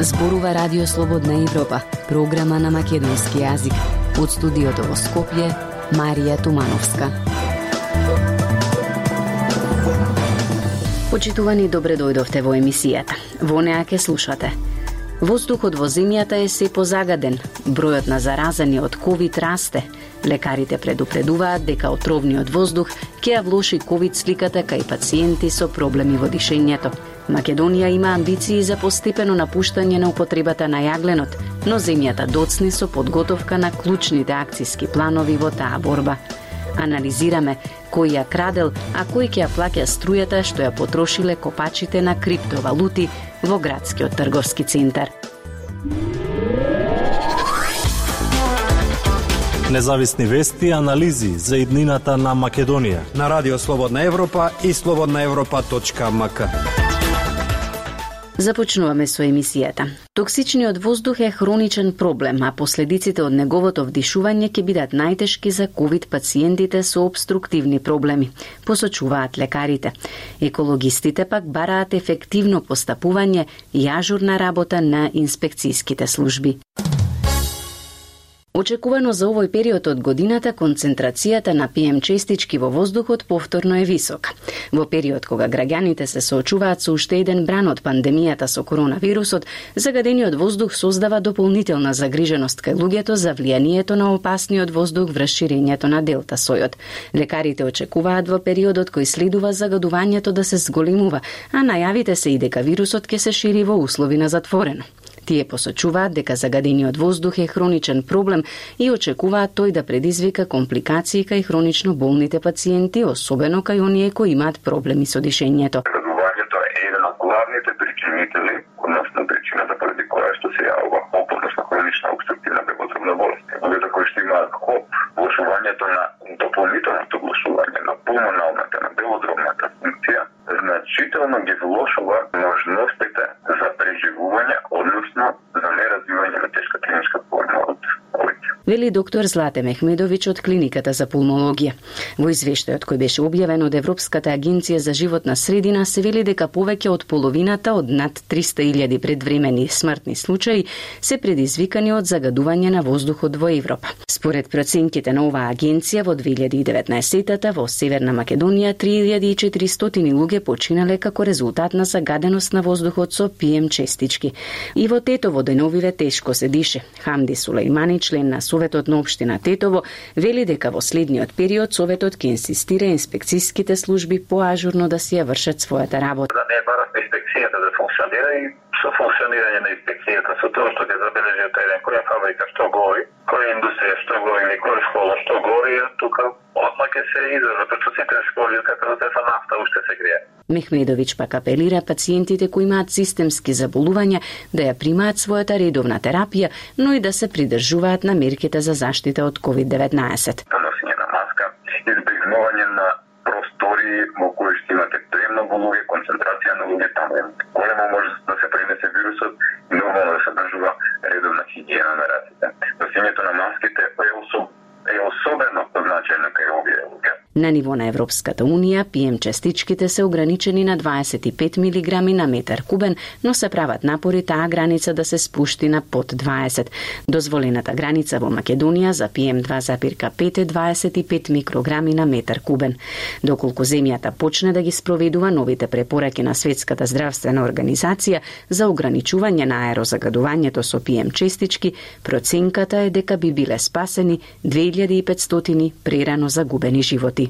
Зборува Радио Слободна Европа, програма на македонски јазик. Од студиото во Скопје, Марија Тумановска. Почитувани, добре дојдовте во емисијата. Во неа ке слушате. Воздухот во земјата е се позагаден. Бројот на заразени од ковид расте. Лекарите предупредуваат дека отровниот воздух ќе ја влоши ковид сликата кај пациенти со проблеми во дишењето. Македонија има амбиции за постепено напуштање на употребата на јагленот, но земјата доцни со подготовка на клучните акциски планови во таа борба. Анализираме кој ја крадел, а кој ќе ја плаќа струјата што ја потрошиле копачите на криптовалути во градскиот трговски центар. Независни вести и анализи за иднината на Македонија на Радио Слободна Европа и слободнаевропа.мк. Започнуваме со емисијата. Токсичниот воздух е хроничен проблем, а последиците од неговото вдишување ќе бидат најтешки за ковид пациентите со обструктивни проблеми, посочуваат лекарите. Екологистите пак бараат ефективно постапување и ажурна работа на инспекцијските служби. Очекувано за овој период од годината концентрацијата на ПМ честички во воздухот повторно е висока. Во период кога граѓаните се соочуваат со уште еден бран од пандемијата со коронавирусот, загадениот воздух создава дополнителна загриженост кај луѓето за влијанието на опасниот воздух врз ширењето на делта сојот. Лекарите очекуваат во периодот кој следува загадувањето да се зголемува, а најавите се и дека вирусот ќе се шири во услови на затворено. Тие посочуваат дека загадениот воздух е хроничен проблем и очекуваат тој да предизвика компликации кај хронично болните пациенти, особено кај оние кои имаат проблеми со дишењето. Загадувањето е еден од главните причинители, односно причината поради која што се јавува ХОП, односно хронична обструктивна беготробна болест. Луѓето кои што имаат ХОП, влошувањето на дополнителното влошување на пулмоналната, на белодробната функција, значително ги влошува можностите за преживување, односно за неразвивање на тешка клиничка форма од вели доктор Злате Мехмедович од клиниката за пулмологија. Во извештајот кој беше објавен од Европската агенција за животна средина се вели дека повеќе од половината од над 300.000 предвремени смртни случаи се предизвикани од загадување на воздухот во Европа. Според проценките на оваа агенција во 2019-тата во Северна Македонија 3400 луѓе починале како резултат на загаденост на воздухот со ПМ честички. И во Тетово деновиве тешко се дише. Хамди Сулеймани, член на Советот на општина Тетово вели дека во следниот период Советот ќе инсистира инспекцијските служби поажурно да си ја вршат својата работа. Да не инспекцијата да функционира и со функционирање на инспекцијата, со тоа што ќе забележи од еден која фабрика што гори, која индустрија што гори или која школа што гори, тука одма ќе се израза, пошто сите школи како да се нафта уште се грие. Мехмедовиќ пак апелира пациентите кои имаат системски заболувања да ја примаат својата редовна терапија, но и да се придржуваат на мерките за заштита од COVID-19. Носење на маска, избегнување на простори во кои што имате премногу луѓе, концентрација на луѓе таму Големо може да се пренесе вирусот и нормално да се држува редовна хигиена на раците. Носењето на маските е, особ, е особено значајно кај овие луѓе На ниво на Европската Унија, ПМ частичките се ограничени на 25 мг на метар кубен, но се прават напори таа граница да се спушти на под 20. Дозволената граница во Македонија за ПМ 2,5 е 25 микрограми на метар кубен. Доколку земјата почне да ги спроведува новите препораки на Светската здравствена организација за ограничување на аерозагадувањето со ПМ честички, проценката е дека би биле спасени 2500 прерано загубени животи.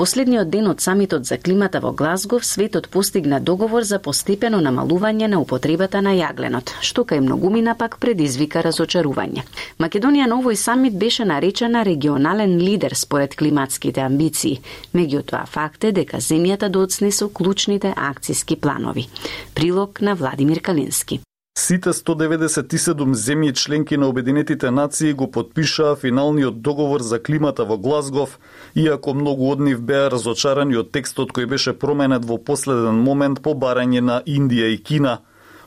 Последниот ден од самитот за климата во Глазгов, светот постигна договор за постепено намалување на употребата на јагленот, што кај многумина пак предизвика разочарување. Македонија на овој самит беше наречена регионален лидер според климатските амбиции. Меѓутоа факт е дека земјата да доцне со клучните акциски планови. Прилог на Владимир Калински. Сите 197 земји членки на Обединетите нации го подпишаа финалниот договор за климата во Глазгов, иако многу од нив беа разочарани од текстот кој беше променет во последен момент по барање на Индија и Кина.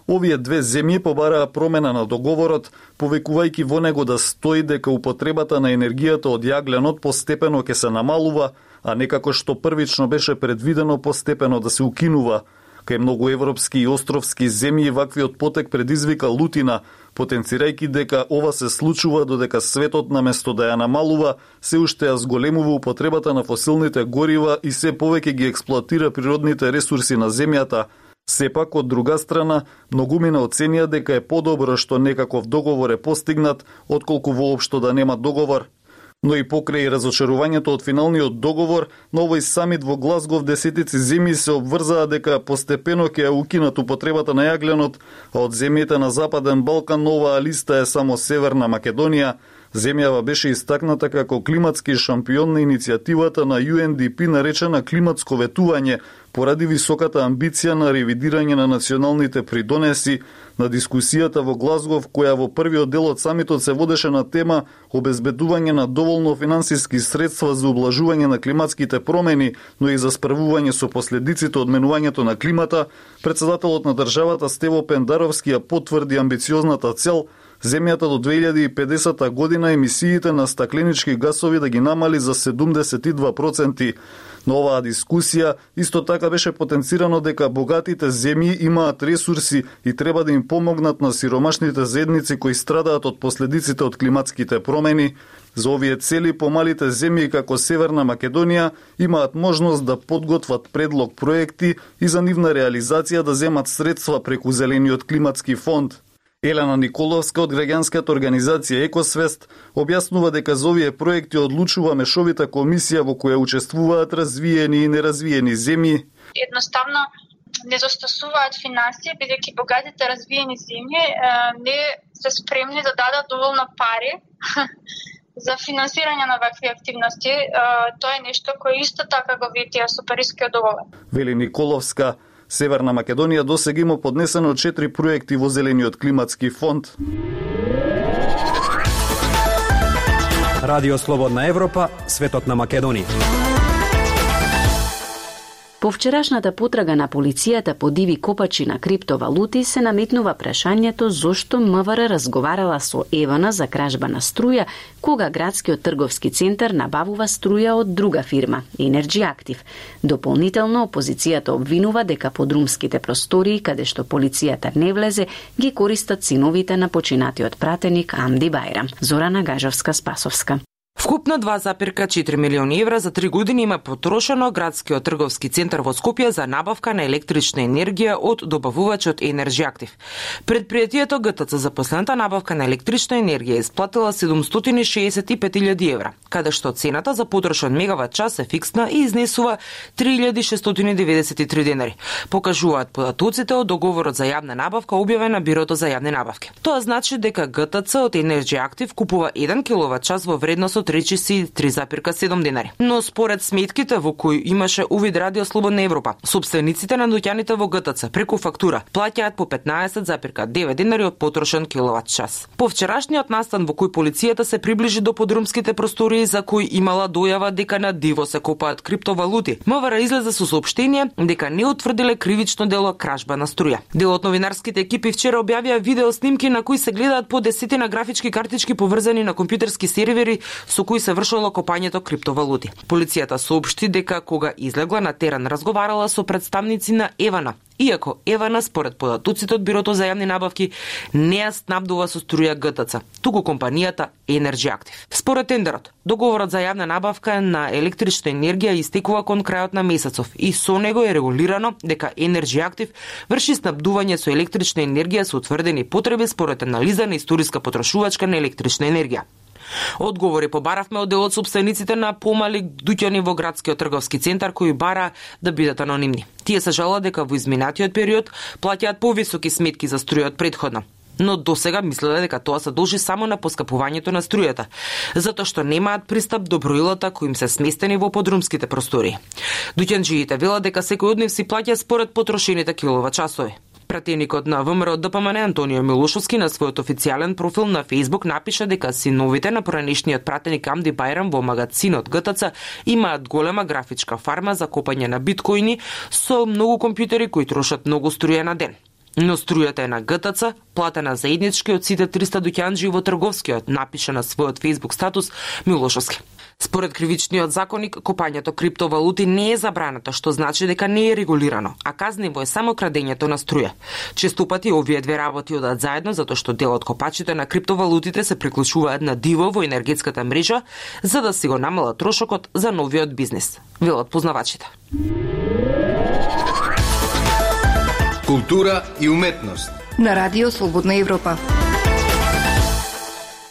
Овие две земји побараа промена на договорот, повекувајќи во него да стои дека употребата на енергијата од јагленот постепено ќе се намалува, а некако што првично беше предвидено постепено да се укинува – Кај многу европски и островски земји ваквиот потек предизвика лутина, потенцирајќи дека ова се случува додека светот наместо да ја намалува, се уште ја зголемува употребата на фосилните горива и се повеќе ги експлоатира природните ресурси на земјата. Сепак, од друга страна, многумина оценија дека е подобро што некаков договор е постигнат, отколку воопшто да нема договор, но и покрај разочарувањето од финалниот договор, на овој самит во Глазгов десетици земји се обврзаа дека постепено ќе укинат употребата на јагленот, а од земјите на Западен Балкан новаа листа е само Северна Македонија, Земјава беше истакната како климатски шампион на иницијативата на UNDP наречена климатско ветување, поради високата амбиција на ревидирање на националните придонеси. На дискусијата во Глазгов, која во првиот дел од самитот се водеше на тема обезбедување на доволно финансиски средства за облажување на климатските промени, но и за справување со последиците од менувањето на климата, председателот на државата Стево Пендаровски ја потврди амбициозната цел земјата до 2050 година емисиите на стакленички гасови да ги намали за 72%. Но оваа дискусија исто така беше потенцирано дека богатите земји имаат ресурси и треба да им помогнат на сиромашните заедници кои страдаат од последиците од климатските промени. За овие цели помалите земји како Северна Македонија имаат можност да подготват предлог проекти и за нивна реализација да земат средства преку Зелениот климатски фонд. Елена Николовска од граѓанската организација Екосвест објаснува дека за овие проекти одлучува мешовита комисија во која учествуваат развиени и неразвиени земји. Едноставно недостасуваат финансии, бидејќи богатите развиени земји не се спремни да дадат доволно пари за финансирање на вакви активности. Тоа е нешто кое исто така го ветија со Парискиот договор. Вели Николовска, Северна Македонија досега има поднесено 4 проекти во Зелениот климатски фонд. Радио Слободна Европа, светот на Македонија. По вчерашната потрага на полицијата по диви копачи на криптовалути се наметнува прашањето зошто МВР разговарала со Евана за кражба на струја, кога градскиот трговски центар набавува струја од друга фирма, Energy Active. Дополнително, опозицијата обвинува дека подрумските простории каде што полицијата не влезе, ги користат синовите на починатиот пратеник Амди Бајрам. Зорана Гажовска-Спасовска. Вкупно 2,4 милиони евра за три години има потрошено градскиот трговски центар во Скопје за набавка на електрична енергија од добавувачот Energy актив. Предпријатието ГТЦ за последната набавка на електрична енергија исплатила 765.000 евра, каде што цената за потрошен мегават час е фиксна и изнесува 3693 денари. Покажуваат податоците од договорот за јавна набавка објавен на Бирото за јавни набавки. Тоа значи дека ГТЦ од Energy купува 1 киловат час во вредност од речиси 3,7 денари. Но според сметките во кои имаше увид Радио Слободна Европа, собствениците на доќаните во ГТЦ преку фактура плаќаат по 15,9 денари од потрошен киловат час. По вчерашниот настан во кој полицијата се приближи до подрумските простории за кои имала дојава дека на диво се копаат криптовалути, МВР излезе со соопштение дека не утврдиле кривично дело кражба на струја. Делот новинарските екипи вчера објавија видео снимки на кои се гледаат по десетина графички картички поврзани на компјутерски сервери со кои се вршело копањето криптовалути. Полицијата соопшти дека кога излегла на терен разговарала со представници на Евана, иако Евана според податоците од Бирото за јавни набавки не ја снабдува со струја ГТЦ, туку компанијата Energy Active. Според тендерот, договорот за јавна набавка на електрична енергија истекува кон крајот на месецов и со него е регулирано дека Energy Active врши снабдување со електрична енергија со утврдени потреби според анализа на историска потрошувачка на електрична енергија. Одговори побаравме од дел од собствениците на помали дуќани во градскиот трговски центар кои бара да бидат анонимни. Тие се жала дека во изминатиот период плаќаат повисоки сметки за струја од предходно но до сега мислеле дека тоа се должи само на поскапувањето на струјата, затоа што немаат пристап до броилата кои им се сместени во подрумските простори. Дуќанџиите велат дека секој од нив си плаќа според потрошените киловат часови. Пратеникот на ВМРО ДПМН Антонио Милушовски на својот официјален профил на Фејсбук напиша дека синовите на поранешниот пратеник Амди Байрам во магазинот ГТЦ имаат голема графичка фарма за копање на биткоини со многу компјутери кои трошат многу струја на ден. Но струјата е на ГТЦ, платена заеднички од сите 300 дуќанџи во трговскиот, напиша на својот Facebook статус Милошовски. Според кривичниот законник, копањето криптовалути не е забрането, што значи дека не е регулирано, а казниво е само крадењето на струја. Често пати овие две работи одат заедно затоа што дел од копачите на криптовалутите се приклучуваат на диво во енергетската мрежа за да си го намалат трошокот за новиот бизнис, велат познавачите. Култура и уметност. На Радио Слободна Европа.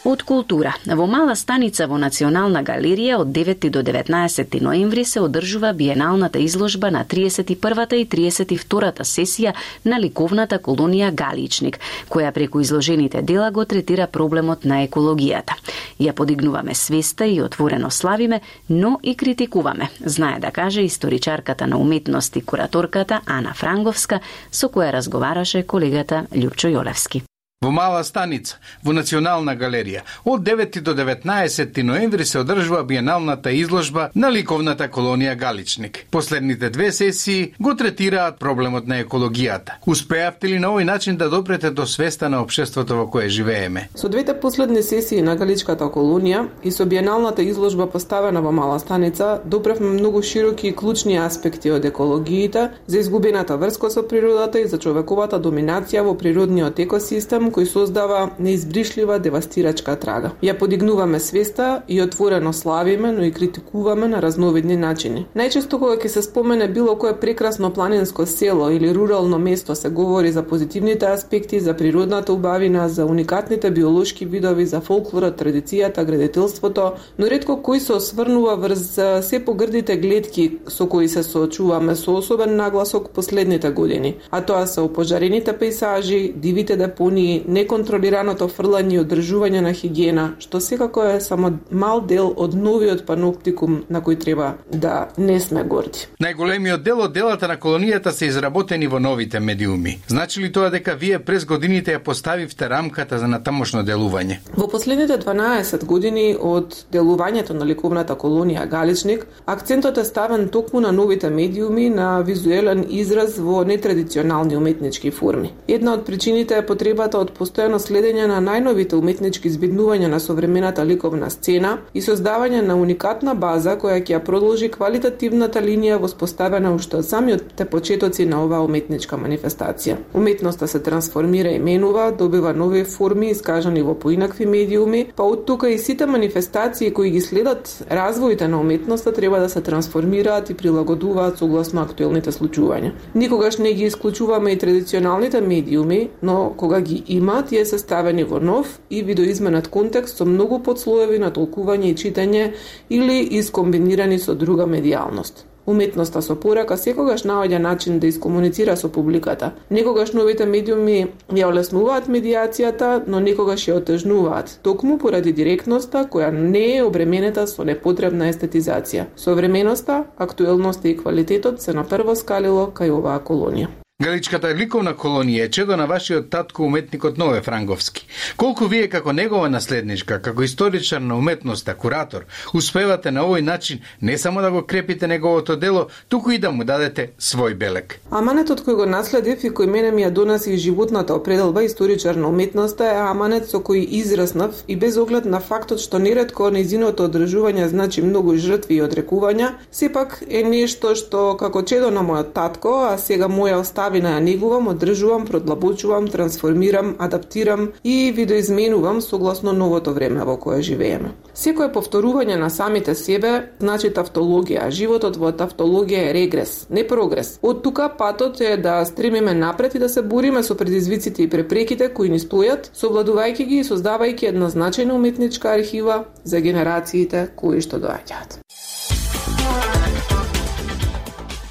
Од култура. Во мала станица во Национална галерија од 9 до 19 ноември се одржува биеналната изложба на 31-та и 32-та сесија на ликовната колонија Галичник, која преку изложените дела го третира проблемот на екологијата. Ја подигнуваме свеста и отворено славиме, но и критикуваме, знае да каже историчарката на уметност и кураторката Ана Франговска, со која разговараше колегата Лјупчо Јолевски во Мала станица, во Национална галерија. Од 9 до 19 ноември се одржува биеналната изложба на ликовната колонија Галичник. Последните две сесии го третираат проблемот на екологијата. Успеавте ли на овој начин да допрете до свеста на општеството во кое живееме? Со двете последни сесии на Галичката колонија и со биеналната изложба поставена во Мала станица, допревме многу широки и клучни аспекти од екологијата, за изгубената врска со природата и за човековата доминација во природниот екосистем кој создава неизбришлива девастирачка трага. Ја подигнуваме свеста и отворено славиме, но и критикуваме на разновидни начини. Најчесто кога ќе се спомене било кое прекрасно планинско село или рурално место се говори за позитивните аспекти, за природната убавина, за уникатните биолошки видови, за фолклорот, традицијата, градителството, но ретко кој се осврнува врз се погрдите гледки со кои се соочуваме со особен нагласок последните години, а тоа се опожарените пейсажи, дивите депонии, неконтролираното фрлање и одржување на хигиена, што секако е само мал дел од новиот паноптикум на кој треба да не сме горди. Најголемиот дел од делата на колонијата се изработени во новите медиуми. Значи ли тоа дека вие през годините ја поставивте рамката за натамошно делување? Во последните 12 години од делувањето на ликовната колонија Галичник, акцентот е ставен токму на новите медиуми на визуелен израз во нетрадиционални уметнички форми. Една од причините е потребата од постојано следење на најновите уметнички збиднувања на современата ликовна сцена и создавање на уникатна база која ќе ја продолжи квалитативната линија воспоставена уште од самиот почетоци на оваа уметничка манифестација. Уметноста се трансформира и менува, добива нови форми искажани во поинакви медиуми, па од тука и сите манифестации кои ги следат развоите на уметноста треба да се трансформираат и прилагодуваат согласно актуелните случувања. Никогаш не ги исклучуваме и традиционалните медиуми, но кога ги има има, тие се ставени во нов и видоизменет контекст со многу подслоеви на толкување и читање или искомбинирани со друга медијалност. Уметноста со порака секогаш наоѓа начин да искомуницира со публиката. Некогаш новите медиуми ја олеснуваат медијацијата, но некогаш ја отежнуваат, токму поради директноста која не е обременета со непотребна естетизација. Современоста, актуелноста и квалитетот се на прво скалило кај оваа колонија. Галичката ликовна колонија е чедо на вашиот татко уметникот Нове Франговски. Колку вие како негова наследничка, како историчар на уметноста, куратор, успевате на овој начин не само да го крепите неговото дело, туку и да му дадете свој белек. Аманетот кој го наследив и кој мене ми ја донаси животната определба историчар на уметноста е аманет со кој израснав и без оглед на фактот што нередко незиното одржување значи многу жртви и одрекувања, сепак е нешто што како чедо на мојот татко, а сега моја остави ставина ја негувам, одржувам, продлабочувам, трансформирам, адаптирам и видоизменувам согласно новото време во кое живееме. Секое повторување на самите себе значи тавтологија, животот во тавтологија е регрес, не прогрес. Од тука патот е да стремиме напред и да се бориме со предизвиците и препреките кои ни стојат, совладувајќи ги и создавајќи една значајна уметничка архива за генерациите кои што доаѓаат.